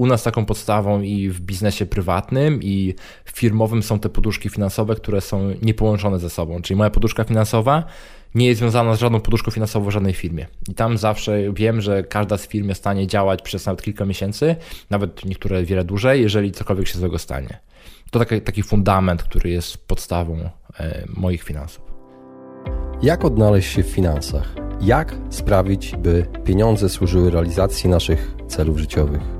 u nas taką podstawą i w biznesie prywatnym i firmowym są te poduszki finansowe, które są niepołączone ze sobą. Czyli moja poduszka finansowa nie jest związana z żadną poduszką finansową w żadnej firmie. I tam zawsze wiem, że każda z firm jest w stanie działać przez nawet kilka miesięcy, nawet niektóre wiele dłużej, jeżeli cokolwiek się złego stanie. To taki, taki fundament, który jest podstawą e, moich finansów. Jak odnaleźć się w finansach? Jak sprawić, by pieniądze służyły realizacji naszych celów życiowych?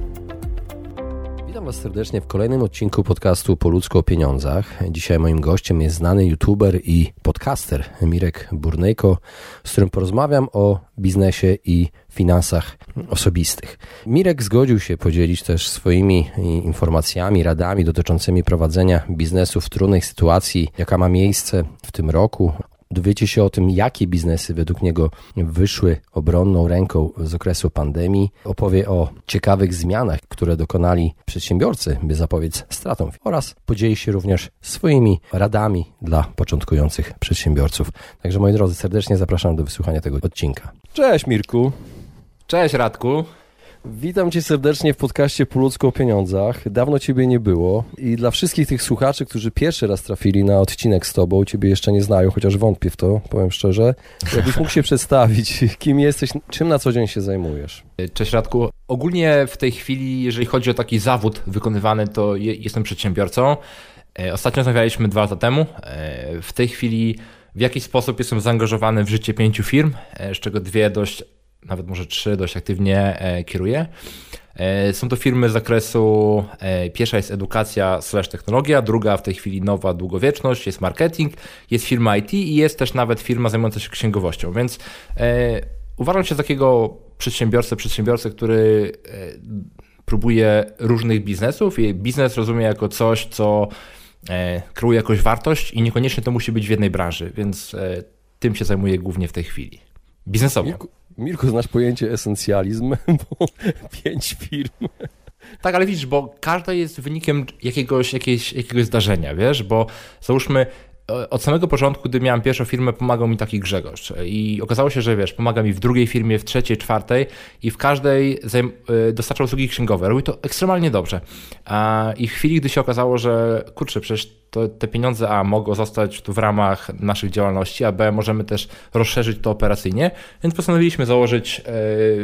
Witam Was serdecznie w kolejnym odcinku podcastu Po ludzku o pieniądzach. Dzisiaj moim gościem jest znany youtuber i podcaster Mirek Burnejko, z którym porozmawiam o biznesie i finansach osobistych. Mirek zgodził się podzielić też swoimi informacjami, radami dotyczącymi prowadzenia biznesu w trudnej sytuacji, jaka ma miejsce w tym roku, dowiecie się o tym, jakie biznesy według niego wyszły obronną ręką z okresu pandemii. Opowie o ciekawych zmianach, które dokonali przedsiębiorcy, by zapobiec stratom oraz podzieli się również swoimi radami dla początkujących przedsiębiorców. Także moi drodzy, serdecznie zapraszam do wysłuchania tego odcinka. Cześć Mirku. Cześć Radku. Witam Cię serdecznie w podcaście Po ludzku o pieniądzach. Dawno Ciebie nie było i dla wszystkich tych słuchaczy, którzy pierwszy raz trafili na odcinek z Tobą, Ciebie jeszcze nie znają, chociaż wątpię w to, powiem szczerze, jakbyś mógł się przedstawić, kim jesteś, czym na co dzień się zajmujesz? Cześć Radku. Ogólnie w tej chwili, jeżeli chodzi o taki zawód wykonywany, to jestem przedsiębiorcą. E, ostatnio rozmawialiśmy dwa lata temu. E, w tej chwili w jakiś sposób jestem zaangażowany w życie pięciu firm, e, z czego dwie dość nawet może trzy dość aktywnie e, kieruję. E, są to firmy z zakresu, e, pierwsza jest edukacja slash technologia, druga w tej chwili nowa długowieczność, jest marketing, jest firma IT i jest też nawet firma zajmująca się księgowością, więc uważam się za takiego przedsiębiorcę, przedsiębiorcę, który próbuje różnych biznesów i biznes rozumie jako coś, co kreuje jakąś wartość i niekoniecznie to musi być w jednej branży, więc tym się zajmuję głównie w tej chwili. Biznesowo. Mirku, znasz pojęcie esencjalizm, bo pięć firm. Tak, ale widzisz, bo każda jest wynikiem jakiegoś, jakiegoś, jakiegoś zdarzenia, wiesz, bo załóżmy od samego początku, gdy miałem pierwszą firmę, pomagał mi taki Grzegorz. I okazało się, że wiesz, pomaga mi w drugiej firmie, w trzeciej, czwartej i w każdej y, dostarczał usługi księgowe. Robi to ekstremalnie dobrze. I w chwili, gdy się okazało, że kurczę, przecież to te pieniądze A mogą zostać tu w ramach naszych działalności, a B możemy też rozszerzyć to operacyjnie, więc postanowiliśmy założyć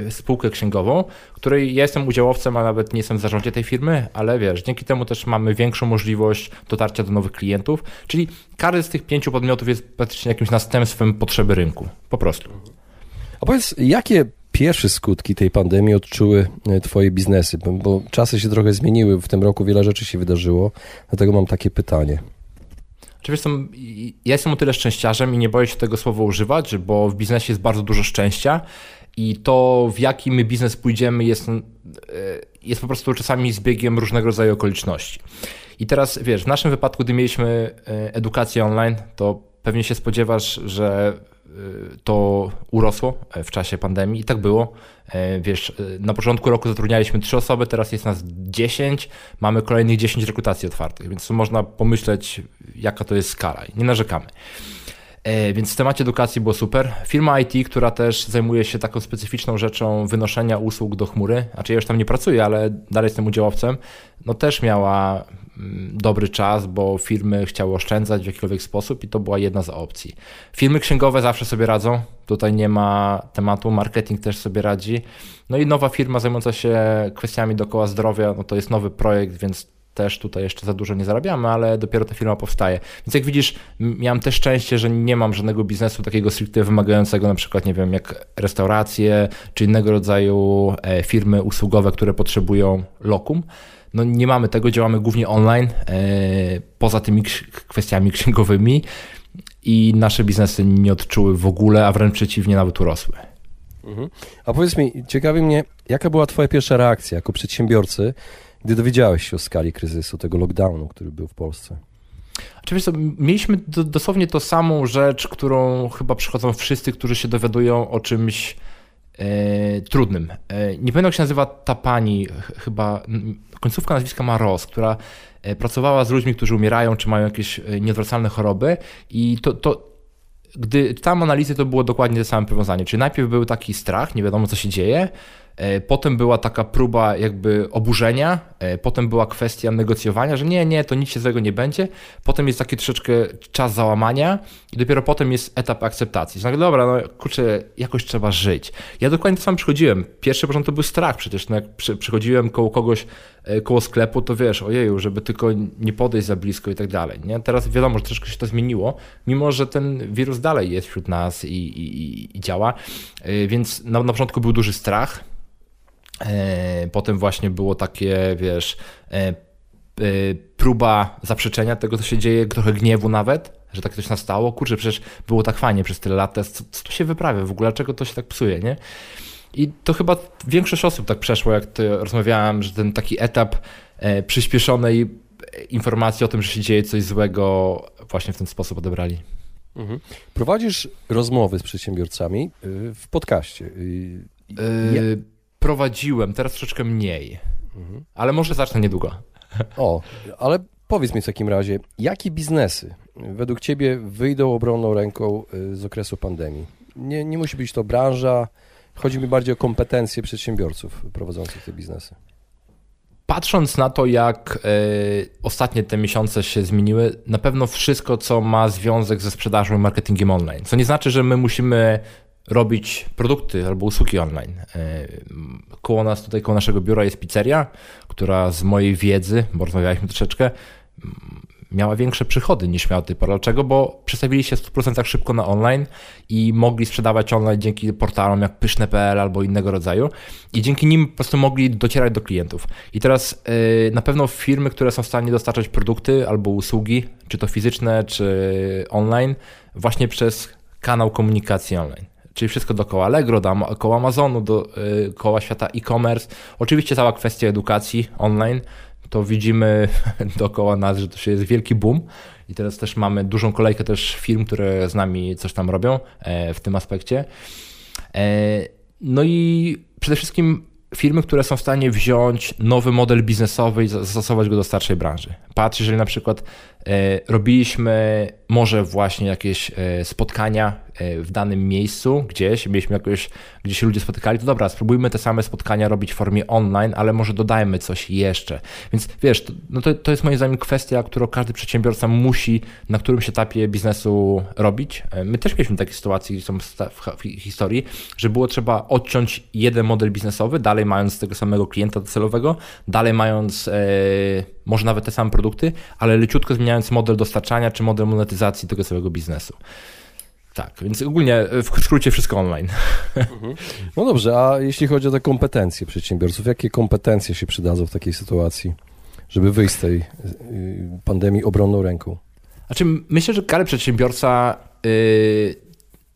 e, spółkę księgową, której ja jestem udziałowcem, a nawet nie jestem w zarządzie tej firmy, ale wiesz, dzięki temu też mamy większą możliwość dotarcia do nowych klientów, czyli każdy z tych pięciu podmiotów jest praktycznie jakimś następstwem potrzeby rynku, po prostu. A powiedz, jakie pierwsze skutki tej pandemii odczuły e, Twoje biznesy? Bo, czasy się trochę zmieniły, w tym roku wiele rzeczy się wydarzyło, dlatego mam takie pytanie. Oczywiście ja jestem o tyle szczęściarzem i nie boję się tego słowa używać, bo w biznesie jest bardzo dużo szczęścia i to w jaki my biznes pójdziemy jest, e, jest po prostu czasami zbiegiem różnego rodzaju okoliczności. I teraz wiesz, w naszym wypadku, gdy mieliśmy e, edukację online, to pewnie się spodziewasz, że to urosło e, w czasie pandemii i tak było. E, wiesz, y, na początku roku zatrudnialiśmy 3 osoby, teraz jest nas 10, mamy kolejnych 10 rekrutacji otwartych, więc można pomyśleć, jaka to jest skala nie narzekamy. E, więc w temacie edukacji było super. Firma IT, która też zajmuje się taką specyficzną rzeczą wynoszenia usług do chmury, znaczy ja już tam nie pracuję, ale dalej jestem udziałowcem, no też miała dobry czas, bo firmy chciały oszczędzać w jakikolwiek sposób i to była jedna z opcji. Firmy księgowe zawsze sobie radzą, tutaj nie ma tematu, marketing też sobie radzi. No i nowa firma zajmująca się kwestiami dookoła zdrowia, no to jest nowy projekt, więc też tutaj jeszcze za dużo nie zarabiamy, ale dopiero ta firma powstaje. Więc jak widzisz, miałem też szczęście, że nie mam żadnego biznesu takiego stricte wymagającego, na przykład, nie wiem, jak restauracje, czy innego rodzaju e, firmy usługowe, które potrzebują lokum. No nie mamy tego, działamy głównie online, e, poza tymi kwestiami księgowymi i nasze biznesy nie odczuły w ogóle, a wręcz przeciwnie, nawet urosły. Mhm. A powiedz mi, ciekawi mnie, jaka była Twoja pierwsza reakcja jako przedsiębiorcy, gdy dowiedziałeś się o skali kryzysu, tego lockdownu, który był w Polsce? Oczywiście mieliśmy dosłownie tą samą rzecz, którą chyba przychodzą wszyscy, którzy się dowiadują o czymś trudnym. E, nie pamiętam jak się nazywa ta pani, chyba końcówka nazwiska ma Ross, która e, pracowała z ludźmi, którzy umierają, czy mają jakieś e, nieodwracalne choroby i to, to gdy czytałem analizy, to było dokładnie to samo powiązanie. Czyli najpierw był taki strach, nie wiadomo co się dzieje, E, potem była taka próba jakby oburzenia, e, potem była kwestia negocjowania, że nie, nie, to nic się z tego nie będzie. Potem jest taki troszeczkę czas załamania i dopiero potem jest etap akceptacji. Znaczy, dobra, no kurczę, jakoś trzeba żyć. Ja dokładnie to sam przychodziłem. Pierwszy początek to był strach przecież. No jak przychodziłem koło kogoś, e, koło sklepu, to wiesz, ojeju, żeby tylko nie podejść za blisko i tak dalej. Nie? Teraz wiadomo, że troszkę się to zmieniło, mimo że ten wirus dalej jest wśród nas i, i, i działa. Więc na, na początku był duży strach, E, potem właśnie było takie, wiesz, e, e, próba zaprzeczenia tego, co się dzieje, trochę gniewu nawet, że tak coś nastało. Kurczę, przecież było tak fajnie przez tyle lat, co, co tu się wyprawia w ogóle, dlaczego to się tak psuje, nie? I to chyba większość osób tak przeszło, jak ty rozmawiałem, że ten taki etap przyspieszonej informacji o tym, że się dzieje coś złego, właśnie w ten sposób odebrali. Mhm. Prowadzisz rozmowy z przedsiębiorcami y, w podcaście. Y, yy, prowadziłem, teraz troszeczkę mniej. Mhm. Ale może zacznę niedługo. O, ale powiedz mi w takim razie, jakie biznesy według Ciebie wyjdą obronną ręką y, z okresu pandemii? Nie, nie musi być to branża, chodzi mi bardziej o kompetencje przedsiębiorców prowadzących te biznesy. Patrząc na to, jak y, ostatnie te miesiące się zmieniły, na pewno wszystko, co ma związek ze sprzedażą i marketingiem online. Co nie znaczy, że my musimy robić produkty albo usługi online. E, koło nas, tutaj koło naszego biura jest pizzeria, która z mojej wiedzy, bo rozmawialiśmy troszeczkę, miała większe przychody niż miała do tej pory. Dlaczego? Bo przestawili się w 100% szybko na online i mogli sprzedawać online dzięki portalom jak pyszne.pl albo innego rodzaju i dzięki nim po prostu mogli docierać do klientów. I teraz yy, na pewno firmy, które są w stanie dostarczać produkty albo usługi, czy to fizyczne, czy online, właśnie przez kanał komunikacji online czyli wszystko dookoła Allegro, dookoła Amazonu, dookoła świata e-commerce. Oczywiście cała kwestia edukacji online, to widzimy dookoła nas, że to się jest wielki boom i teraz też mamy dużą kolejkę też firm, które z nami coś tam robią e, w tym aspekcie. E, no i przede wszystkim firmy, które są w stanie wziąć nowy model biznesowy i zastosować go do starszej branży. Patrz, jeżeli na przykład robiliśmy może właśnie jakieś spotkania E, w danym miejscu, gdzieś, mieliśmy jakoś, gdzie się ludzie spotykali, to dobra, spróbujmy te same spotkania robić w formie online, ale może dodajmy coś jeszcze. Więc wiesz, to, no to, to jest moim zdaniem kwestia, którą każdy przedsiębiorca musi na którymś etapie biznesu robić. E, my też mieliśmy takie sytuacje, są w historii, że było trzeba odciąć jeden model biznesowy, dalej mając tego samego klienta docelowego, dalej mając e, może nawet te same produkty, ale leciutko zmieniając model dostarczania czy model monetyzacji tego całego biznesu. Tak, więc ogólnie e, w skrócie wszystko online. Mhm. No dobrze, a jeśli chodzi o te kompetencje przedsiębiorców, jakie kompetencje się przydadzą w takiej sytuacji, żeby wyjść z tej y, pandemii obronną ręką? Znaczy, myślę, że każdy przedsiębiorca, yy,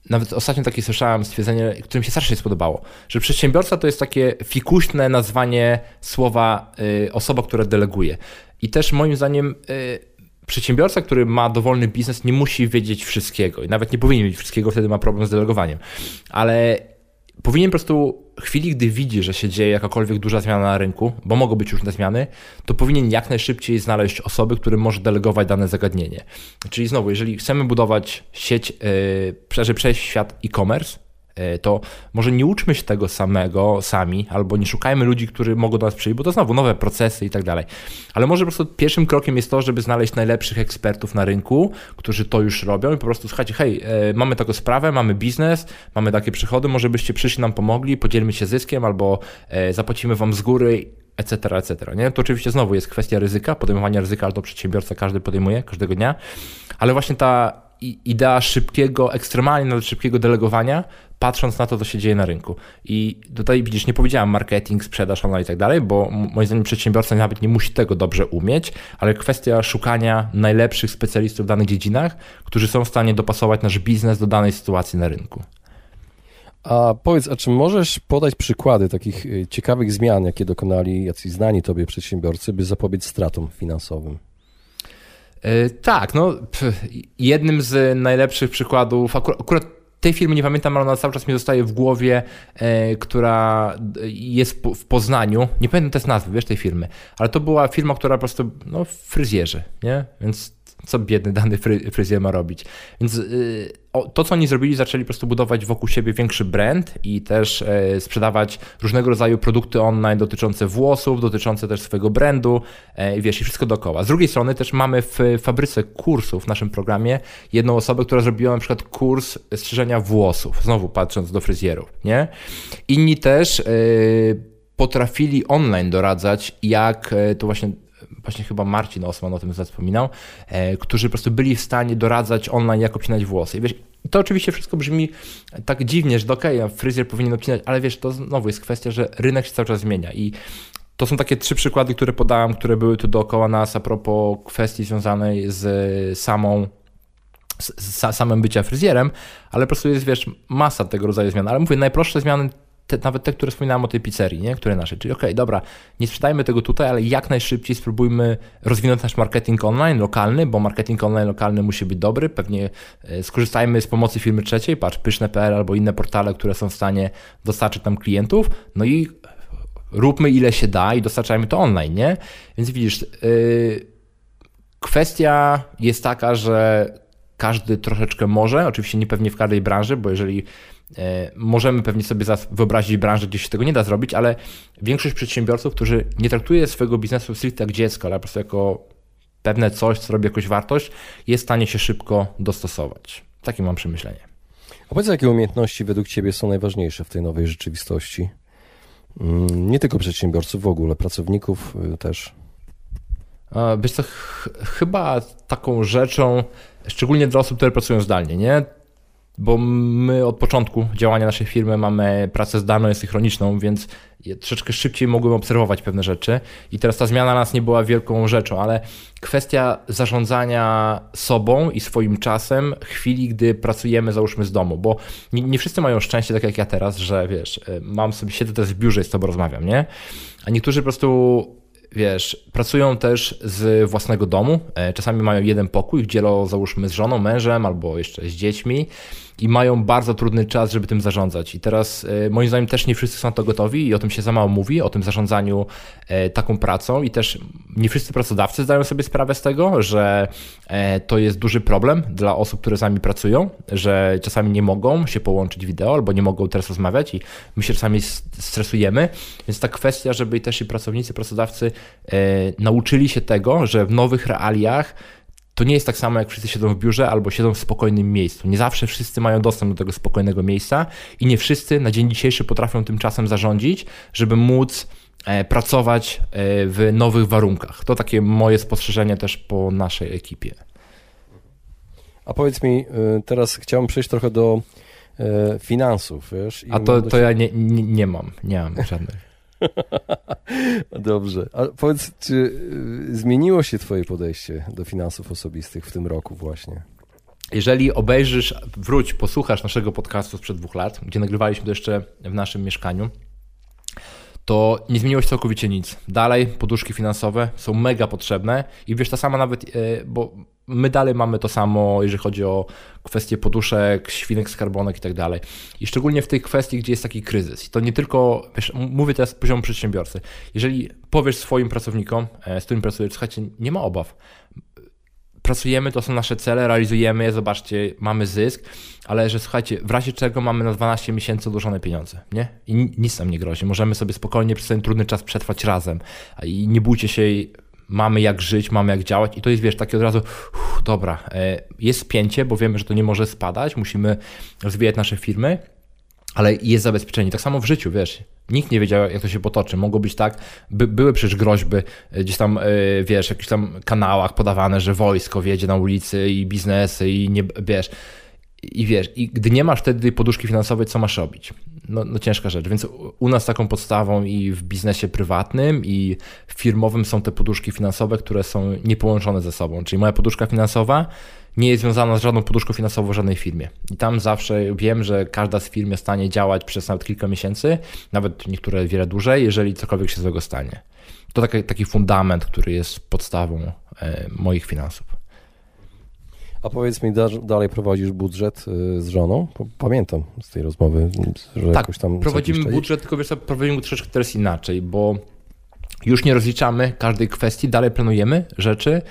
nawet ostatnio takie słyszałem stwierdzenie, które mi się strasznie spodobało, że przedsiębiorca to jest takie fikuśne nazwanie słowa yy, osoba, która deleguje. I też moim zdaniem yy, przedsiębiorca, który ma dowolny biznes, nie musi wiedzieć wszystkiego i nawet nie powinien wiedzieć wszystkiego, wtedy ma problem z delegowaniem. Ale powinien po prostu w chwili, gdy widzi, że się dzieje jakakolwiek duża zmiana na rynku, bo mogą być różne zmiany, to powinien jak najszybciej znaleźć osoby, którym może delegować dane zagadnienie. Czyli znowu, jeżeli chcemy budować sieć, yy, przejść świat e-commerce, to może nie uczmy się tego samego sami, albo nie szukajmy ludzi, którzy mogą do nas przyjść, bo to znowu nowe procesy i tak dalej. Ale może po prostu pierwszym krokiem jest to, żeby znaleźć najlepszych ekspertów na rynku, którzy to już robią i po prostu słuchajcie, hej, e, mamy taką sprawę, mamy biznes, mamy takie przychody, może byście przyszli nam pomogli, podzielmy się zyskiem albo e, zapłacimy wam z góry etc., etc. Nie? To oczywiście znowu jest kwestia ryzyka, podejmowania ryzyka, ale to przedsiębiorca każdy podejmuje każdego dnia, ale właśnie ta idea szybkiego, ekstremalnie nawet szybkiego delegowania, patrząc na to, co się dzieje na rynku. I tutaj widzisz, nie powiedziałem marketing, sprzedaż online i tak dalej, bo moim zdaniem przedsiębiorca nawet nie musi tego dobrze umieć, ale kwestia szukania najlepszych specjalistów w danych dziedzinach, którzy są w stanie dopasować nasz biznes do danej sytuacji na rynku. A powiedz, a czy możesz podać przykłady takich y, ciekawych zmian, jakie dokonali jacyś znani tobie przedsiębiorcy, by zapobiec stratom finansowym? Yy, tak, no jednym z najlepszych przykładów, akurat tej firmy nie pamiętam, ale ona cały czas mi zostaje w głowie, e, która jest po, w Poznaniu. Nie pamiętam też nazwy, wiesz, tej firmy, ale to była firma, która po prostu, no, fryzjerzy, nie? Więc co biedny dany fry, fryzjer ma robić. Więc y, to, co oni zrobili, zaczęli po prostu budować wokół siebie większy brand i też e, sprzedawać różnego rodzaju produkty online dotyczące włosów, dotyczące też swojego brandu e, wiesz, i wszystko dookoła. Z drugiej strony też mamy w fabryce kursów w naszym programie jedną osobę, która zrobiła na przykład kurs strzyżenia włosów, znowu patrząc do fryzjerów, nie? Inni też e, potrafili online doradzać, jak to właśnie właśnie chyba Marcin Osman o tym wspominał, e, którzy po prostu byli w stanie doradzać online, jak obcinać włosy. I wiesz, to oczywiście wszystko brzmi tak dziwnie, że okej, okay, fryzjer powinien obcinać, ale wiesz, to znowu jest kwestia, że rynek się cały czas zmienia i to są takie trzy przykłady, które podałem, które były tu dookoła nas a propos kwestii związanej z samą z samym bycia fryzjerem, ale po prostu jest, wiesz, masa tego rodzaju zmian. Ale mówię, najprostsze zmiany te, nawet te, które wspominałem o tej pizzerii, nie? które nasze. Czyli okej, okay, dobra, nie sprzedajmy tego tutaj, ale jak najszybciej spróbujmy rozwinąć nasz marketing online lokalny, bo marketing online lokalny musi być dobry. Pewnie e, skorzystajmy z pomocy firmy trzeciej, patrz, pyszne.pl albo inne portale, które są w stanie dostarczyć tam klientów. No i róbmy ile się da i dostarczajmy to online, nie? Więc widzisz, yy, kwestia jest taka, że każdy troszeczkę może, oczywiście nie pewnie w każdej branży, bo jeżeli możemy pewnie sobie wyobrazić branżę, gdzie się tego nie da zrobić, ale większość przedsiębiorców, którzy nie traktuje swojego biznesu stricte jak dziecko, ale po prostu jako pewne coś, co robi jakąś wartość, jest w stanie się szybko dostosować. Takie mam przemyślenie. A powiedz, jakie umiejętności według Ciebie są najważniejsze w tej nowej rzeczywistości? Mm, nie tylko przedsiębiorców w ogóle, pracowników y, też. Wiesz co, ch chyba taką rzeczą, szczególnie dla osób, które pracują zdalnie, nie? Bo my od początku działania naszej firmy mamy pracę zdalną i synchroniczną, więc troszeczkę szybciej mogłem obserwować pewne rzeczy i teraz ta zmiana nas nie była wielką rzeczą, ale kwestia zarządzania sobą i swoim czasem chwili, gdy pracujemy załóżmy z domu, bo nie, nie wszyscy mają szczęście tak jak ja teraz, że wiesz, y, mam sobie, siedzę teraz w biurze i z tobą rozmawiam, nie? A niektórzy po prostu wiesz, pracują też z własnego domu. E, czasami mają jeden pokój, dzielą załóżmy z żoną, mężem albo jeszcze z dziećmi i mają bardzo trudny czas, żeby tym zarządzać. I teraz e, moim zdaniem też nie wszyscy są to gotowi i o tym się za mało mówi, o tym zarządzaniu e, taką pracą i też nie wszyscy pracodawcy zdają sobie sprawę z tego, że e, to jest duży problem dla osób, które z nami pracują, że czasami nie mogą się połączyć wideo albo nie mogą teraz rozmawiać i my się czasami stresujemy, więc ta kwestia, żeby też i pracownicy, pracodawcy nauczyli się tego, że w nowych realiach to nie jest tak samo, jak wszyscy siedzą w biurze albo siedzą w spokojnym miejscu. Nie zawsze wszyscy mają dostęp do tego spokojnego miejsca i nie wszyscy na dzień dzisiejszy potrafią tym czasem zarządzić, żeby móc e, pracować e, w nowych warunkach. To takie moje spostrzeżenie też po naszej ekipie. A powiedz mi, e, teraz chciałbym przejść trochę do finansów, wiesz? A to, to ja nie, nie, nie mam, nie mam żadnych. Dobrze. A powiedz, czy y, zmieniło się Twoje podejście do finansów osobistych w tym roku właśnie? Jeżeli obejrzysz, wróć, posłuchasz naszego podcastu sprzed dwóch lat, gdzie nagrywaliśmy to jeszcze w naszym mieszkaniu, to nie zmieniło się całkowicie nic. Dalej poduszki finansowe są mega potrzebne i wiesz, ta sama nawet, e, bo my dalej mamy to samo, jeżeli chodzi o kwestie poduszek, świnek skarbonek i tak dalej. I szczególnie w tej kwestii, gdzie jest taki kryzys. I to nie tylko, wiesz, mówię teraz poziomu przedsiębiorcy. Jeżeli powiesz swoim pracownikom, e, z którymi pracujesz, słuchajcie, nie ma obaw pracujemy, to są nasze cele, realizujemy je, zobaczcie, mamy zysk, ale że słuchajcie, w razie czego mamy na 12 miesięcy odłożone pieniądze, nie? I nic nam nie grozi. Możemy sobie spokojnie przez ten trudny czas przetrwać razem. I nie bójcie się, mamy jak żyć, mamy jak działać i to jest, wiesz, takie od razu, uff, dobra, e, jest spięcie, bo wiemy, że to nie może spadać, musimy rozwijać nasze firmy, ale jest zabezpieczenie. Tak samo w życiu, wiesz, nikt nie wiedział, jak to się potoczy. Mogło być tak, by, były przecież groźby e, gdzieś tam, yy, wiesz, w jakichś tam kanałach podawane, że wojsko wiedzie na ulicy i biznesy i nie, wiesz, i wiesz, i gdy nie masz wtedy poduszki finansowej, co masz robić? No, no ciężka rzecz, więc u nas taką podstawą i w biznesie prywatnym i firmowym są te poduszki finansowe, które są niepołączone ze sobą. Czyli moja poduszka finansowa nie jest związana z żadną poduszką finansową w żadnej firmie. I tam zawsze wiem, że każda z firm jest w stanie działać przez nawet kilka miesięcy, nawet niektóre wiele dłużej, jeżeli cokolwiek się złego stanie. To taki, taki fundament, który jest podstawą e, moich finansów. A powiedz mi, dalej prowadzisz budżet y, z żoną? Pamiętam z tej rozmowy, że tak, jakoś tam... prowadzimy budżet, tylko wiesz co, prowadzimy troszeczkę teraz inaczej, bo już nie rozliczamy każdej kwestii, dalej planujemy rzeczy,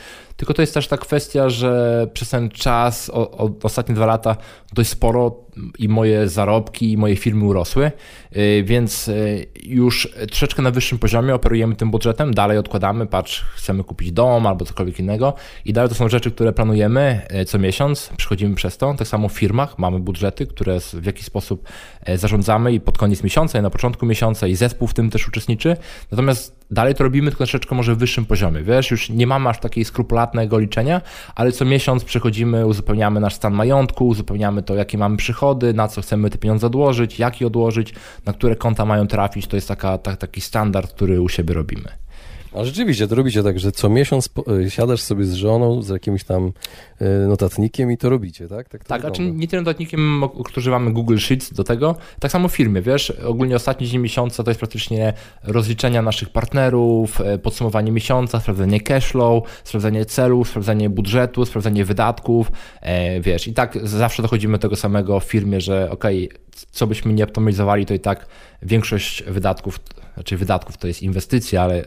tylko to jest też ta kwestia, że przez ten czas, o, o, ostatnie dwa lata, dość sporo i moje zarobki, i moje firmy urosły, y, więc y, już troszeczkę na wyższym poziomie operujemy tym budżetem, dalej odkładamy, patrz, chcemy kupić dom albo cokolwiek innego. I dalej to są rzeczy, które planujemy y, co miesiąc, przychodzimy przez to. Tak samo w firmach. Mamy budżety, które w jakiś sposób zarządzamy i pod koniec miesiąca i na początku miesiąca i zespół w tym też uczestniczy, natomiast dalej to robimy tylko troszeczkę może wyższym poziomie, wiesz, już nie mamy aż takiej skrupulatnego liczenia, ale co miesiąc przechodzimy, uzupełniamy nasz stan majątku, uzupełniamy to, jakie mamy przychody, na co chcemy te pieniądze odłożyć, jak je odłożyć, na które konta mają trafić. To jest taka, ta, taki standard, który u siebie robimy. A rzeczywiście, to robicie tak, że co miesiąc e, siadasz sobie z żoną, z jakimś tam e, notatnikiem i to robicie, tak? Tak, tak a czy nie tym notatnikiem, mamy Google Sheets do tego, tak samo w firmie, wiesz, ogólnie ostatni dzień miesiąca to jest praktycznie rozliczenia naszych partnerów, e, podsumowanie miesiąca, sprawdzenie cashflow, sprawdzenie celów, sprawdzenie budżetu, sprawdzenie wydatków, wiesz, i tak zawsze dochodzimy do tego samego w firmie, że ok, co byśmy nie optymalizowali, to i tak większość wydatków, znaczy wydatków to jest inwestycja, ale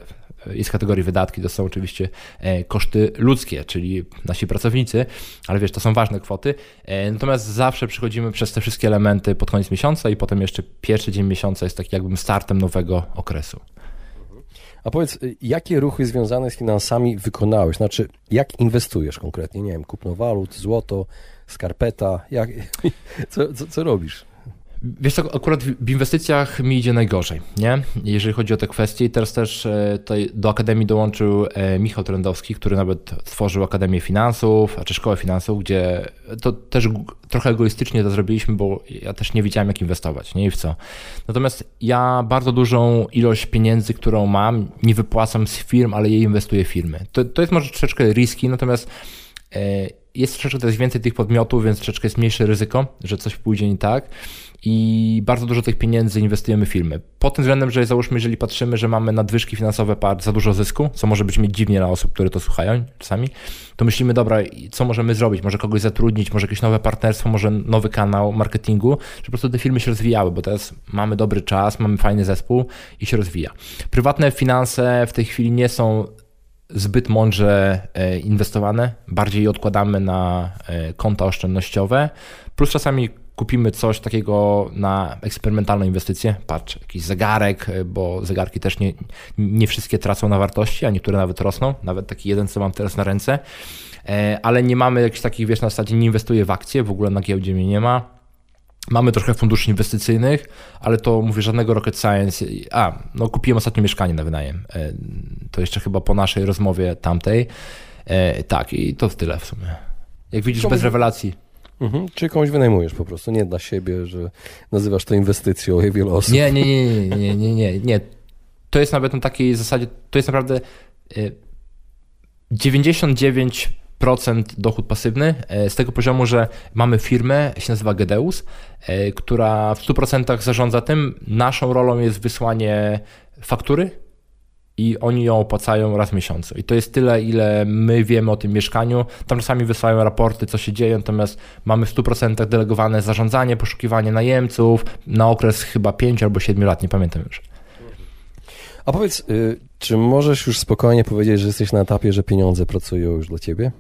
i z kategorii wydatki to są oczywiście e, koszty ludzkie, czyli nasi pracownicy, ale wiesz, to są ważne kwoty. E, natomiast zawsze przechodzimy przez te wszystkie elementy pod koniec miesiąca i potem jeszcze pierwszy dzień miesiąca jest taki jakbym startem nowego okresu. A powiedz, jakie ruchy związane z finansami wykonałeś? Znaczy, jak inwestujesz konkretnie? Nie wiem, kupno walut, złoto, skarpeta, jak, co, co, co robisz? Wiesz co, akurat w inwestycjach mi idzie najgorzej, nie? Jeżeli chodzi o te kwestie. I teraz też e, do Akademii dołączył e, Michał Trendowski, który nawet stworzył Akademię Finansów, czy Szkołę Finansów, gdzie to też trochę egoistycznie to zrobiliśmy, bo ja też nie wiedziałem jak inwestować, nie i w co. Natomiast ja bardzo dużą ilość pieniędzy, którą mam, nie wypłacam z firm, ale je inwestuję w firmy. To, to jest może troszeczkę riski, natomiast e, jest troszeczkę też więcej tych podmiotów, więc troszeczkę jest mniejsze ryzyko, że coś pójdzie nie tak i bardzo dużo tych pieniędzy inwestujemy w filmy. Pod tym względem, że załóżmy, jeżeli patrzymy, że mamy nadwyżki finansowe za dużo zysku, co może być mieć dziwnie dla osób, które to słuchają czasami, to myślimy, dobra, co możemy zrobić? Może kogoś zatrudnić, może jakieś nowe partnerstwo, może nowy kanał marketingu, żeby po prostu te filmy się rozwijały, bo teraz mamy dobry czas, mamy fajny zespół i się rozwija. Prywatne finanse w tej chwili nie są zbyt mądrze e, inwestowane, bardziej odkładamy na e, konta oszczędnościowe, plus czasami kupimy coś takiego na eksperymentalną inwestycję, patrz, jakiś zegarek, bo zegarki też nie, nie wszystkie tracą na wartości, a niektóre nawet rosną, nawet taki jeden, co mam teraz na ręce, e, ale nie mamy jakichś takich, wiesz, na zasadzie nie inwestuję w akcje, w ogóle na giełdzie mnie nie ma, Mamy trochę funduszy inwestycyjnych, ale to mówię żadnego rocket science. A, no kupiłem ostatnio mieszkanie na wynajem. E, to jeszcze chyba po naszej rozmowie tamtej. E, tak, i to tyle w sumie. Jak widzisz, bez rewelacji. Mhm. Czy komuś wynajmujesz po prostu, nie dla siebie, że nazywasz to inwestycją, jak wiele osób. Nie, nie, nie, nie, nie, nie, nie, nie. To jest nawet na takiej zasadzie, to jest naprawdę 99% e, dochód pasywny e, z tego poziomu, że mamy firmę, się nazywa Gedeus, e, która w 100% zarządza tym. Naszą rolą jest wysłanie faktury i oni ją opłacają raz w miesiącu. I to jest tyle, ile my wiemy o tym mieszkaniu. Tam czasami wysyłają raporty, co się dzieje, natomiast mamy w 100% delegowane zarządzanie, poszukiwanie najemców na okres chyba 5 albo 7 lat, nie pamiętam już. A powiedz, y, czy możesz już spokojnie powiedzieć, że jesteś na etapie, że pieniądze pracują już dla ciebie?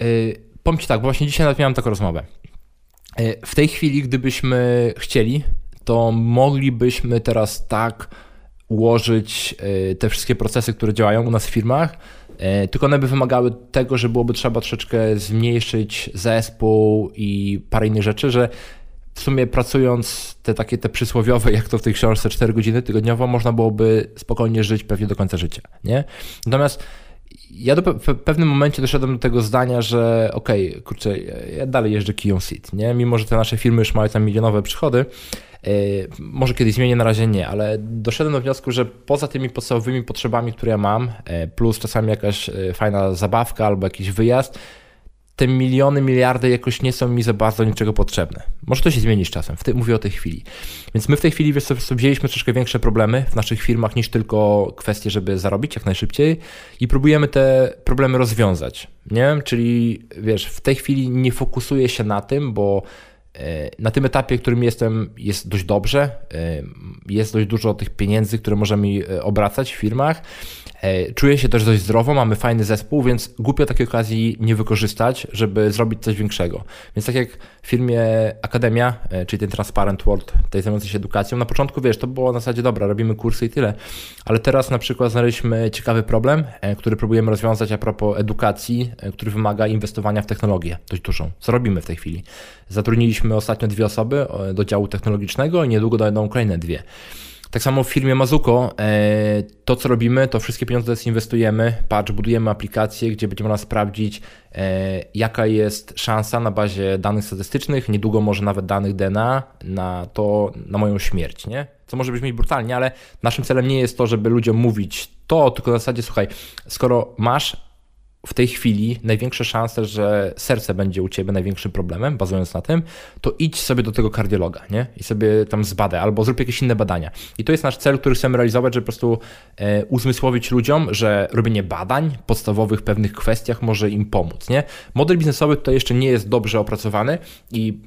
Yy, powiem Ci tak, bo właśnie dzisiaj nawet miałem taką rozmowę. Yy, w tej chwili, gdybyśmy chcieli, to moglibyśmy teraz tak ułożyć e, te wszystkie procesy, które działają u nas w firmach, e, tylko one by wymagały tego, że byłoby trzeba troszeczkę zmniejszyć zespół i parę innych rzeczy, że w sumie pracując te takie te przysłowiowe, jak to w tej książce 4 godziny tygodniowo, można byłoby spokojnie żyć pewnie do końca życia, nie? Natomiast ja do w pewnym momencie doszedłem do tego zdania, że okej, okay, kurczę, ja dalej jeżdżę Kiją Seat, nie? Mimo, że te nasze firmy już mają tam milionowe przychody, może kiedyś zmienię, na razie nie, ale doszedłem do wniosku, że poza tymi podstawowymi potrzebami, które ja mam, e, plus czasami jakaś e, fajna zabawka albo jakiś wyjazd, te miliony, miliardy jakoś nie są mi za bardzo niczego potrzebne. Może to się zmieni z czasem, te, mówię o tej chwili. Więc my w tej chwili wiesz, wzięliśmy troszkę większe problemy w naszych firmach niż tylko kwestie, żeby zarobić jak najszybciej i próbujemy te problemy rozwiązać. Nie? Czyli wiesz, w tej chwili nie fokusuję się na tym, bo na tym etapie, w którym jestem, jest dość dobrze. E, jest dość dużo tych pieniędzy, które możemy e, obracać w firmach. E, czuję się też dość zdrowo, mamy fajny zespół, więc głupio takiej okazji nie wykorzystać, żeby zrobić coś większego. Więc tak jak w firmie Akademia, e, czyli ten Transparent World, tej zajmującej się edukacją, na początku wiesz, to było na zasadzie dobra, robimy kursy i tyle, ale teraz na przykład znaleźliśmy ciekawy problem, e, który próbujemy rozwiązać a propos edukacji, który wymaga inwestowania w technologię dość dużą. Co robimy w tej chwili? Zatrudniliśmy ostatnio dwie osoby do działu technologicznego i niedługo dojdą kolejne dwie. Tak samo w firmie Mazuko, e, to co robimy, to wszystkie pieniądze inwestujemy, patrz, budujemy aplikację, gdzie będzie można sprawdzić, e, jaka jest szansa na bazie danych statystycznych, niedługo może nawet danych DNA na to, na moją śmierć, nie? Co może brzmieć brutalnie, ale naszym celem nie jest to, żeby ludziom mówić to, tylko w zasadzie, słuchaj, skoro masz w tej chwili największe szanse, że serce będzie u ciebie największym problemem, bazując na tym, to idź sobie do tego kardiologa, nie? I sobie tam zbadaj, albo zrób jakieś inne badania. I to jest nasz cel, który chcemy realizować, żeby po prostu e, uzmysłowić ludziom, że robienie badań podstawowych pewnych kwestiach może im pomóc, nie? Model biznesowy tutaj jeszcze nie jest dobrze opracowany i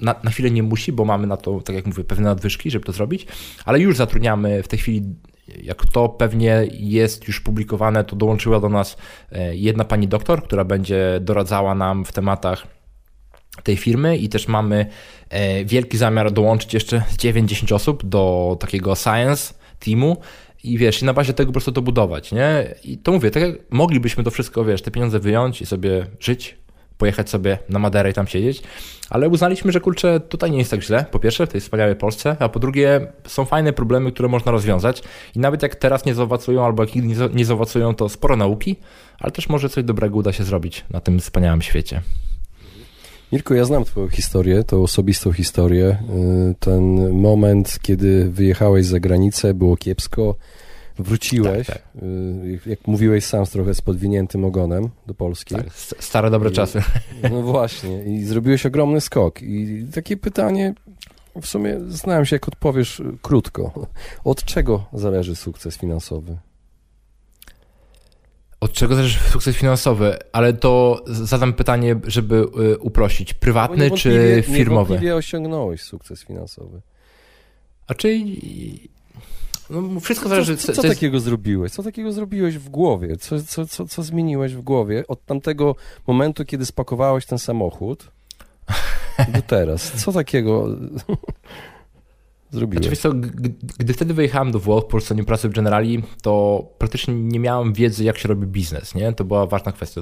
na, na chwilę nie musi, bo mamy na to, tak jak mówię, pewne nadwyżki, żeby to zrobić, ale już zatrudniamy w tej chwili jak to pewnie jest już publikowane, to dołączyła do nas e, jedna pani doktor, która będzie doradzała nam w tematach tej firmy i też mamy e, wielki zamiar dołączyć jeszcze 9-10 osób do takiego science teamu i wiesz, i na bazie tego po prostu to budować, nie? I to mówię, tak jak moglibyśmy to wszystko, wiesz, te pieniądze wyjąć i sobie żyć, pojechać sobie na Maderę i tam siedzieć, ale uznaliśmy, że kurczę, tutaj nie jest tak źle, po pierwsze, w tej wspaniałej Polsce, a po drugie są fajne problemy, które można rozwiązać i nawet jak teraz nie zaowacują albo jak nie zaowacują, to sporo nauki, ale też może coś dobrego uda się zrobić na tym wspaniałym świecie. Mirko, ja znam Twoją historię, tą osobistą historię. Y, ten moment, kiedy wyjechałeś za granicę, było kiepsko, Wróciłeś, tak, tak. Y, jak mówiłeś sam, z trochę z podwiniętym ogonem do Polski. Tak, stare dobre I, czasy. No właśnie, i zrobiłeś ogromny skok. I takie pytanie, w sumie znałem się, jak odpowiesz krótko. Od czego zależy sukces finansowy? Od czego zależy sukces finansowy? Ale to zadam pytanie, żeby y, uprościć. Prywatny czy firmowy? Niewątpliwie osiągnąłeś sukces finansowy. A czyli no, wszystko zależy. Co, co, co, co takiego jest... zrobiłeś? Co takiego zrobiłeś w głowie? Co, co, co, co zmieniłeś w głowie od tamtego momentu, kiedy spakowałeś ten samochód do teraz? Co takiego zrobiłeś? Znaczy, co, gdy wtedy wyjechałem do Włoch po stronie pracy w Generali, to praktycznie nie miałem wiedzy, jak się robi biznes. Nie? To była ważna kwestia.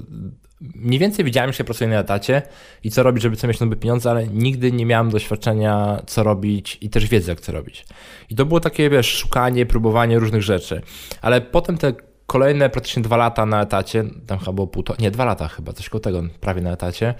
Mniej więcej wiedziałem, że się pracuje na etacie i co robić, żeby co mieć nowe pieniądze, ale nigdy nie miałem doświadczenia, co robić i też wiedzy, jak to robić. I to było takie, wiesz, szukanie, próbowanie różnych rzeczy. Ale potem te kolejne praktycznie dwa lata na etacie, tam chyba było półtora, nie, dwa lata chyba, coś koło tego, prawie na etacie,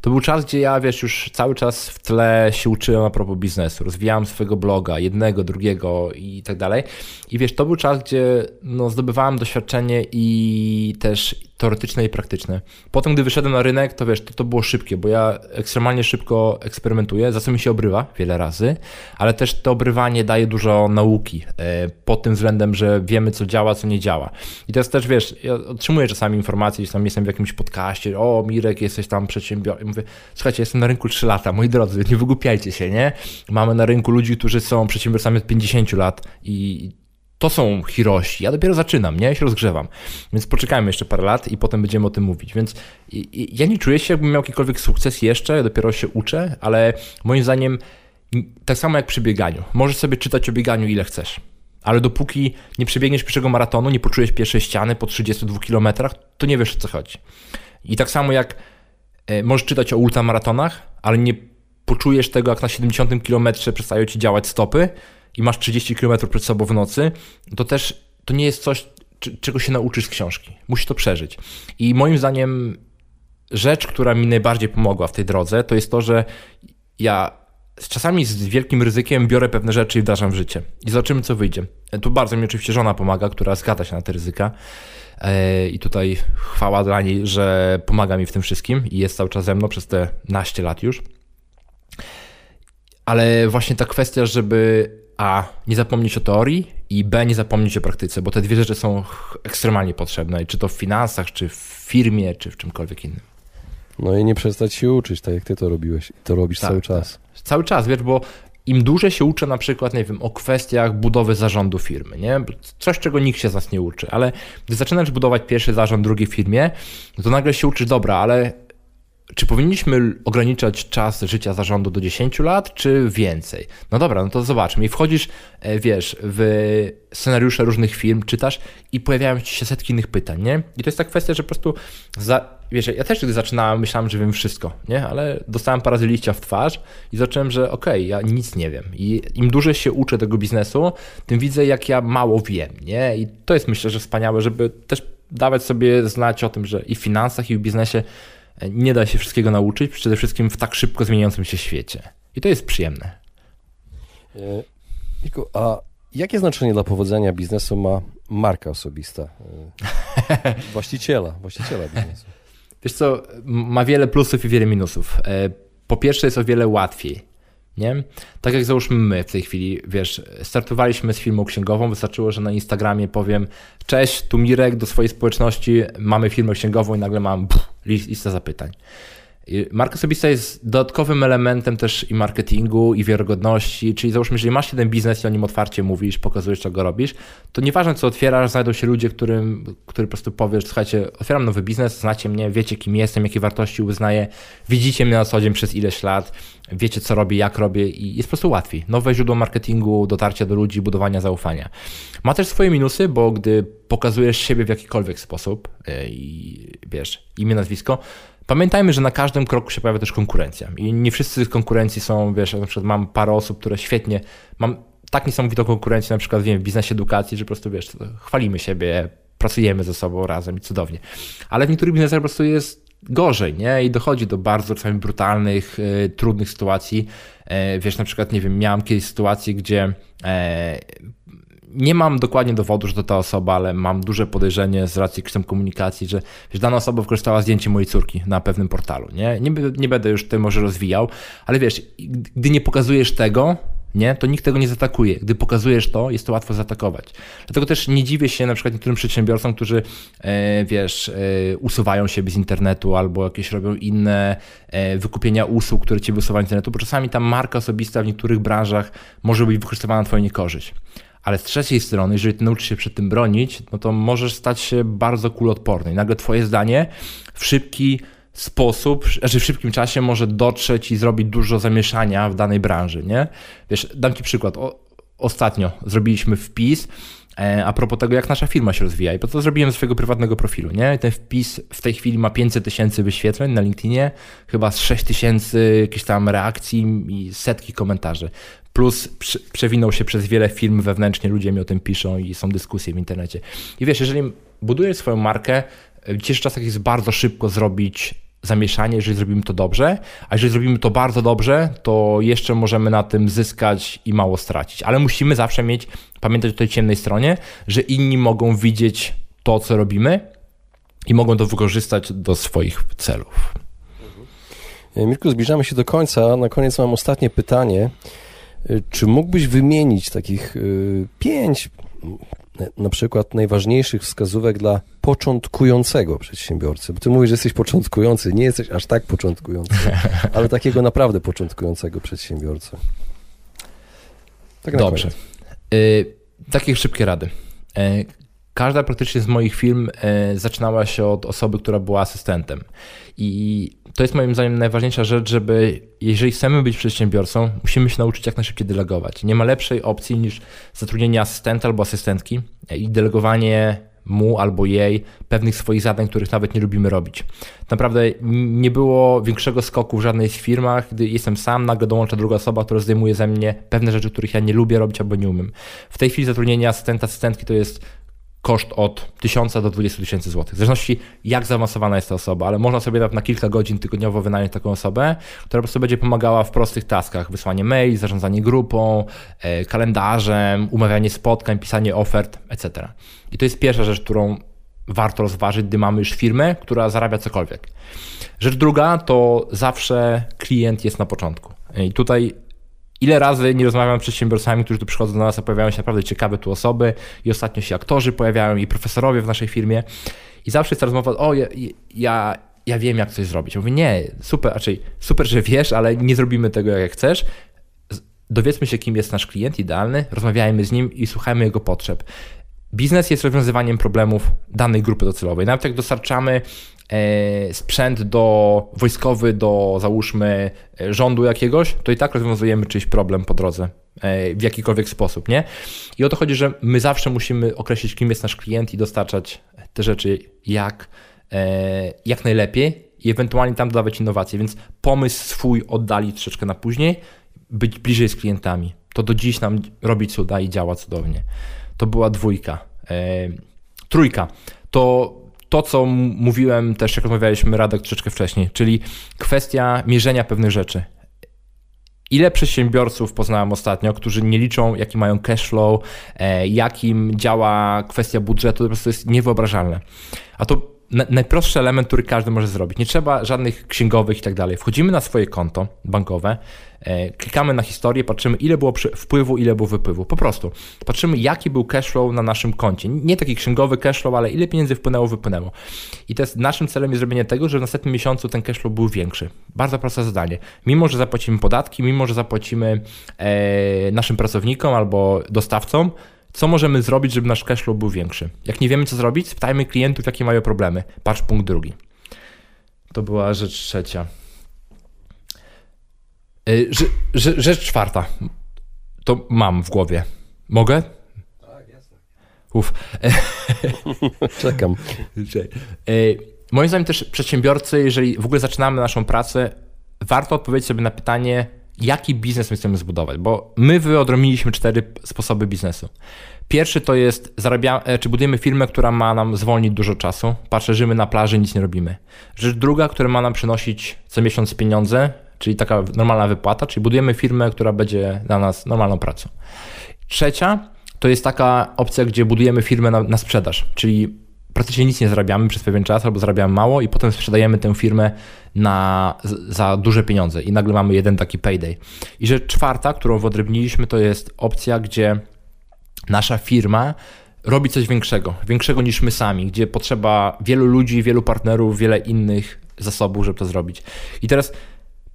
to był czas, gdzie ja, wiesz, już cały czas w tle się uczyłem a propos biznesu, rozwijałem swojego bloga, jednego, drugiego i tak dalej. I wiesz, to był czas, gdzie no, zdobywałem doświadczenie i też teoretyczne i praktyczne. Potem, gdy wyszedłem na rynek, to wiesz, to, to było szybkie, bo ja ekstremalnie szybko eksperymentuję, za co mi się obrywa wiele razy, ale też to obrywanie daje dużo nauki e, pod tym względem, że wiemy, co działa, co nie działa. I to jest też, wiesz, ja otrzymuję czasami informacje, że tam jestem w jakimś podcaście, o Mirek, jesteś tam przedsiębiorcą. Mówię, słuchajcie, jestem na rynku 3 lata, moi drodzy, nie wygłupiajcie się, nie? Mamy na rynku ludzi, którzy są przedsiębiorcami od 50 lat i to są Hiroshi. Ja dopiero zaczynam, nie? Ja się rozgrzewam. Więc poczekajmy jeszcze parę lat i potem będziemy o tym mówić. Więc ja nie czuję się, jakbym miał jakikolwiek sukces jeszcze, ja dopiero się uczę, ale moim zdaniem tak samo jak przy bieganiu. Możesz sobie czytać o bieganiu ile chcesz. Ale dopóki nie przebiegniesz pierwszego maratonu, nie poczujesz pierwszej ściany po 32 km, to nie wiesz o co chodzi. I tak samo jak e, możesz czytać o ultramaratonach, ale nie poczujesz tego, jak na 70 km przestają ci działać stopy, i masz 30 km przed sobą w nocy, to też to nie jest coś, czego się nauczysz z książki. Musisz to przeżyć. I moim zdaniem rzecz, która mi najbardziej pomogła w tej drodze, to jest to, że ja czasami z wielkim ryzykiem biorę pewne rzeczy i wdrażam w życie. I zobaczymy, co wyjdzie. Tu bardzo mi oczywiście żona pomaga, która zgadza się na te ryzyka. E, I tutaj chwała dla niej, że pomaga mi w tym wszystkim i jest cały czas ze mną przez te naście lat już. Ale właśnie ta kwestia, żeby A. nie zapomnieć o teorii i B. nie zapomnieć o praktyce, bo te dwie rzeczy są ekstremalnie potrzebne, czy to w finansach, czy w firmie, czy w czymkolwiek innym. No i nie przestać się uczyć, tak jak ty to robiłeś. To robisz tak, cały czas. Tak. Cały czas, wiesz, bo im dłużej się uczę na przykład, nie wiem, o kwestiach budowy zarządu firmy, nie? Coś, czego nikt się z nas nie uczy, ale gdy zaczynasz budować pierwszy zarząd drugiej firmie, to nagle się uczysz, dobra, ale czy powinniśmy ograniczać czas życia zarządu do 10 lat, czy więcej? No dobra, no to zobaczmy. I wchodzisz, e, wiesz, w scenariusze różnych firm, czytasz i pojawiają ci się setki innych pytań, nie? I to jest ta kwestia, że po prostu, za, wiesz, ja też gdy zaczynałem, myślałem, że wiem wszystko, nie? Ale dostałem parę razy liścia w twarz i zacząłem, że okej, okay, ja nic nie wiem. I im dłużej się uczę tego biznesu, tym widzę, jak ja mało wiem, nie? I to jest myślę, że wspaniałe, żeby też dawać sobie znać o tym, że i w finansach, i w biznesie nie da się wszystkiego nauczyć, przede wszystkim w tak szybko zmieniającym się świecie. I to jest przyjemne. Miku, a jakie znaczenie dla powodzenia biznesu ma marka osobista? E, właściciela, właściciela biznesu. Wiesz co, ma wiele plusów i wiele minusów. E, po pierwsze jest o wiele łatwiej nie? Tak jak załóżmy my w tej chwili, wiesz, startowaliśmy z firmą księgową, wystarczyło, że na Instagramie powiem cześć, tu Mirek, do swojej społeczności mamy firmę księgową i nagle mam pff, listę zapytań. Marka osobista jest dodatkowym elementem też i marketingu, i wiarygodności, czyli załóżmy, jeżeli masz jeden biznes i o nim otwarcie mówisz, pokazujesz, co go robisz, to nieważne, co otwierasz, znajdą się ludzie, którym, który po prostu powiesz, słuchajcie, otwieram nowy biznes, znacie mnie, wiecie, kim jestem, jakie wartości uznaję, widzicie mnie na co dzień przez ileś lat, wiecie, co robię, jak robię i jest po prostu łatwiej. Nowe źródło marketingu, dotarcia do ludzi, budowania zaufania. Ma też swoje minusy, bo gdy pokazujesz siebie w jakikolwiek sposób e, i wiesz, imię, nazwisko, Pamiętajmy, że na każdym kroku się pojawia też konkurencja i nie wszyscy z konkurencji są, wiesz, na przykład mam parę osób, które świetnie, mam tak niesamowitą konkurencję na przykład wiem, w biznesie edukacji, że po prostu, wiesz, chwalimy siebie, pracujemy ze sobą razem i cudownie. Ale w niektórych biznesach po prostu jest gorzej, nie? I dochodzi do bardzo czasami brutalnych, y, trudnych sytuacji. E, wiesz, na przykład, nie wiem, miałem kiedyś sytuację, gdzie e, nie mam dokładnie dowodu, że to ta osoba, ale mam duże podejrzenie z racji jakiejś komunikacji, że wiesz, dana osoba wykorzystała zdjęcie mojej córki na pewnym portalu. Nie, nie, nie będę już tym może rozwijał, ale wiesz, gdy nie pokazujesz tego, nie, to nikt tego nie zaatakuje. Gdy pokazujesz to, jest to łatwo zaatakować. Dlatego też nie dziwię się na przykład niektórym przedsiębiorcom, którzy, e, wiesz, e, usuwają siebie z internetu albo jakieś robią inne e, wykupienia usług, które cię wysuwają z internetu, bo czasami ta marka osobista w niektórych branżach może być wykorzystywana na twoją niekorzyść ale z trzeciej strony, jeżeli ty nauczysz się przed tym bronić, no to możesz stać się bardzo kulodporny. I nagle twoje zdanie w szybki sposób, znaczy w szybkim czasie może dotrzeć i zrobić dużo zamieszania w danej branży, nie? Wiesz, dam ci przykład. O, ostatnio zrobiliśmy wpis a propos tego, jak nasza firma się rozwija. I po to zrobiłem swojego prywatnego profilu, nie? Ten wpis w tej chwili ma 500 tysięcy wyświetleń na LinkedInie, chyba z 6 tysięcy jakichś tam reakcji i setki komentarzy. Plus przewinął się przez wiele firm wewnętrznie, ludzie mi o tym piszą i są dyskusje w internecie. I wiesz, jeżeli budujesz swoją markę, w dzisiejszych czasach jest bardzo szybko zrobić zamieszanie, jeżeli zrobimy to dobrze, a jeżeli zrobimy to bardzo dobrze, to jeszcze możemy na tym zyskać i mało stracić. Ale musimy zawsze mieć, pamiętać o tej ciemnej stronie, że inni mogą widzieć to, co robimy i mogą to wykorzystać do swoich celów. Mirku, zbliżamy się do końca. Na koniec mam ostatnie pytanie. Czy mógłbyś wymienić takich y, pięć na przykład najważniejszych wskazówek dla początkującego przedsiębiorcy? Bo ty mówisz, że jesteś początkujący, nie jesteś aż tak początkujący, ale takiego naprawdę początkującego przedsiębiorcy. Tak Dobrze. Y, takie szybkie rady. Y, każda praktycznie z moich firm y, zaczynała się od osoby, która była asystentem. I to jest moim zdaniem najważniejsza rzecz, żeby jeżeli chcemy być przedsiębiorcą, musimy się nauczyć jak najszybciej delegować. Nie ma lepszej opcji niż zatrudnienie asystenta albo asystentki i delegowanie mu albo jej pewnych swoich zadań, których nawet nie lubimy robić. Naprawdę nie było większego skoku w żadnej z firmach, gdy jestem sam, nagle dołącza druga osoba, która zdejmuje ze mnie pewne rzeczy, których ja nie lubię robić albo nie umiem. W tej chwili zatrudnienie asystenta, asystentki to jest koszt od 1000 do 20 tysięcy złotych. W zależności jak zaawansowana jest ta osoba, ale można sobie na kilka godzin tygodniowo wynająć taką osobę, która po prostu będzie pomagała w prostych taskach. Wysłanie mail, zarządzanie grupą, e, kalendarzem, umawianie spotkań, pisanie ofert, etc. I to jest pierwsza rzecz, którą warto rozważyć, gdy mamy już firmę, która zarabia cokolwiek. Rzecz druga to zawsze klient jest na początku. I tutaj Ile razy nie rozmawiam z przedsiębiorcami, którzy tu przychodzą do nas, a pojawiają się naprawdę ciekawe tu osoby i ostatnio się aktorzy pojawiają i profesorowie w naszej firmie i zawsze jest ta rozmowa, o ja, ja, ja wiem jak coś zrobić. Ja mówię, nie, super, raczej super, że wiesz, ale nie zrobimy tego jak chcesz. Dowiedzmy się, kim jest nasz klient idealny, rozmawiajmy z nim i słuchajmy jego potrzeb. Biznes jest rozwiązywaniem problemów danej grupy docelowej. Nawet jak dostarczamy sprzęt do wojskowy do załóżmy e, rządu jakiegoś, to i tak rozwiązujemy czyjś problem po drodze e, w jakikolwiek sposób, nie? I o to chodzi, że my zawsze musimy określić, kim jest nasz klient i dostarczać te rzeczy jak, jak najlepiej i ewentualnie tam dodawać innowacje, więc pomysł swój oddalić troszeczkę na później, być bliżej z klientami. To do dziś nam robi cuda i działa cudownie. To była dwójka. Trójka. To to, co mówiłem też, jak rozmawialiśmy Radek troszeczkę wcześniej, czyli kwestia mierzenia pewnych rzeczy. Ile przedsiębiorców poznałem ostatnio, którzy nie liczą, jaki mają cash flow, e, jakim działa kwestia budżetu, to po prostu jest niewyobrażalne. A to najprostszy element, który każdy może zrobić. Nie trzeba żadnych księgowych i tak dalej. Wchodzimy na swoje konto bankowe, e, klikamy na historię, patrzymy ile było wpływu, ile było wypływu. Po prostu patrzymy jaki był cashflow na naszym koncie. Nie taki księgowy cashflow, ale ile pieniędzy wpłynęło, wypłynęło. I jest naszym celem jest zrobienie tego, że w następnym miesiącu ten cashflow był większy. Bardzo proste zadanie. Mimo, że zapłacimy podatki, mimo, że zapłacimy e, naszym pracownikom albo dostawcom, co możemy zrobić, żeby nasz cashflow był większy? Jak nie wiemy, co zrobić, spytajmy klientów, jakie mają problemy. Patrz punkt drugi. To była rzecz trzecia. Y, rzecz czwarta. To mam w głowie. Mogę? Tak, jasne. Uf. Czekam. Y, moim zdaniem też przedsiębiorcy, jeżeli w ogóle zaczynamy naszą pracę, warto odpowiedzieć sobie na pytanie, jaki biznes my chcemy zbudować, bo my wyodrębniliśmy cztery sposoby biznesu. Pierwszy to jest, zarabia, e, czy budujemy firmę, która ma nam zwolnić dużo czasu, patrzymy na plaży, nic nie robimy. Rzecz druga, która ma nam przynosić co miesiąc pieniądze, czyli taka normalna wypłata, czyli budujemy firmę, która będzie dla nas normalną pracą. Trzecia to jest taka opcja, gdzie budujemy firmę na, na sprzedaż, czyli praktycznie nic nie zarabiamy przez pewien czas albo zarabiamy mało i potem sprzedajemy tę firmę na, za duże pieniądze i nagle mamy jeden taki payday. I rzecz czwarta, którą wyodrębniliśmy, to jest opcja, gdzie nasza firma robi coś większego, większego niż my sami, gdzie potrzeba wielu ludzi, wielu partnerów, wiele innych zasobów, żeby to zrobić. I teraz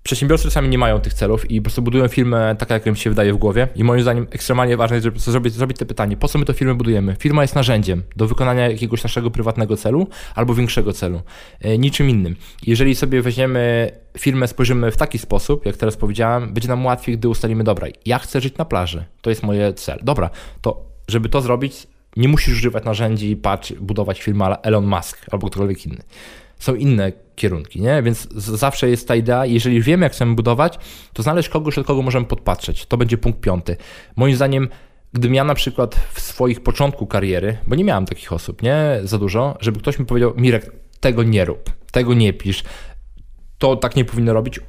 Przedsiębiorcy czasami nie mają tych celów i po prostu budują firmę taka, jak im się wydaje w głowie. I moim zdaniem ekstremalnie ważne jest, żeby zrobić, zrobić te pytanie, po co my tę firmę budujemy? Firma jest narzędziem do wykonania jakiegoś naszego prywatnego celu albo większego celu, e, niczym innym. Jeżeli sobie weźmiemy firmę, spojrzymy w taki sposób, jak teraz powiedziałem, będzie nam łatwiej, gdy ustalimy, dobra, ja chcę żyć na plaży, to jest moje cel. Dobra, to żeby to zrobić, nie musisz używać narzędzi, patrz, budować firmę Elon Musk albo ktokolwiek inny są inne kierunki, nie? Więc zawsze jest ta idea, jeżeli wiemy, jak chcemy budować, to znaleźć kogoś, od kogo możemy podpatrzeć. To będzie punkt piąty. Moim zdaniem, gdybym ja na przykład w swoich początku kariery, bo nie miałem takich osób, nie? Za dużo, żeby ktoś mi powiedział, Mirek, tego nie rób, tego nie pisz, to tak nie powinno robić,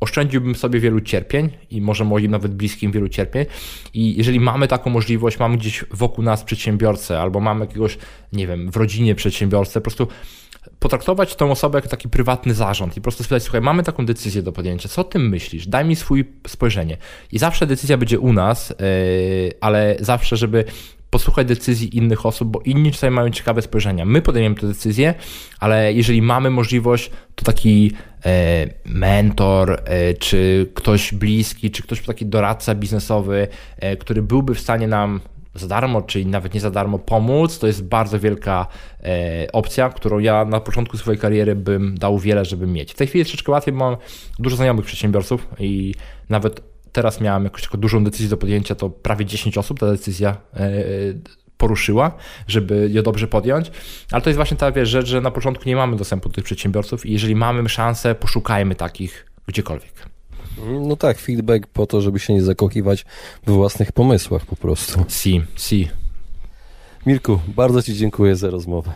oszczędziłbym sobie wielu cierpień i może moim nawet bliskim wielu cierpień. I jeżeli mamy taką możliwość, mamy gdzieś wokół nas przedsiębiorcę, albo mamy jakiegoś, nie wiem, w rodzinie przedsiębiorcę, po prostu potraktować tą osobę jako taki prywatny zarząd i po prostu spytać, słuchaj, mamy taką decyzję do podjęcia, co o tym myślisz? Daj mi swój spojrzenie. I zawsze decyzja będzie u nas, yy, ale zawsze, żeby posłuchać decyzji innych osób, bo inni czasami mają ciekawe spojrzenia. My podejmiemy tę decyzję, ale jeżeli mamy możliwość, to taki e, mentor, e, czy ktoś bliski, czy ktoś taki doradca biznesowy, e, który byłby w stanie nam za darmo, czyli nawet nie za darmo pomóc, to jest bardzo wielka e, opcja, którą ja na początku swojej kariery bym dał wiele, żeby mieć. W tej chwili troszeczkę łatwiej, bo mam dużo znajomych przedsiębiorców i nawet teraz miałem jakąś taką dużą decyzję do podjęcia, to prawie 10 osób ta decyzja e, poruszyła, żeby je dobrze podjąć, ale to jest właśnie ta wiesz, rzecz, że na początku nie mamy dostępu do tych przedsiębiorców i jeżeli mamy szansę, poszukajmy takich gdziekolwiek. No tak, feedback po to, żeby się nie zakochiwać we własnych pomysłach po prostu. Si, si. Mirku, bardzo Ci dziękuję za rozmowę.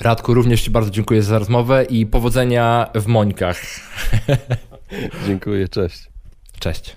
Radku, również Ci bardzo dziękuję za rozmowę i powodzenia w Mońkach. dziękuję, cześć. Cześć.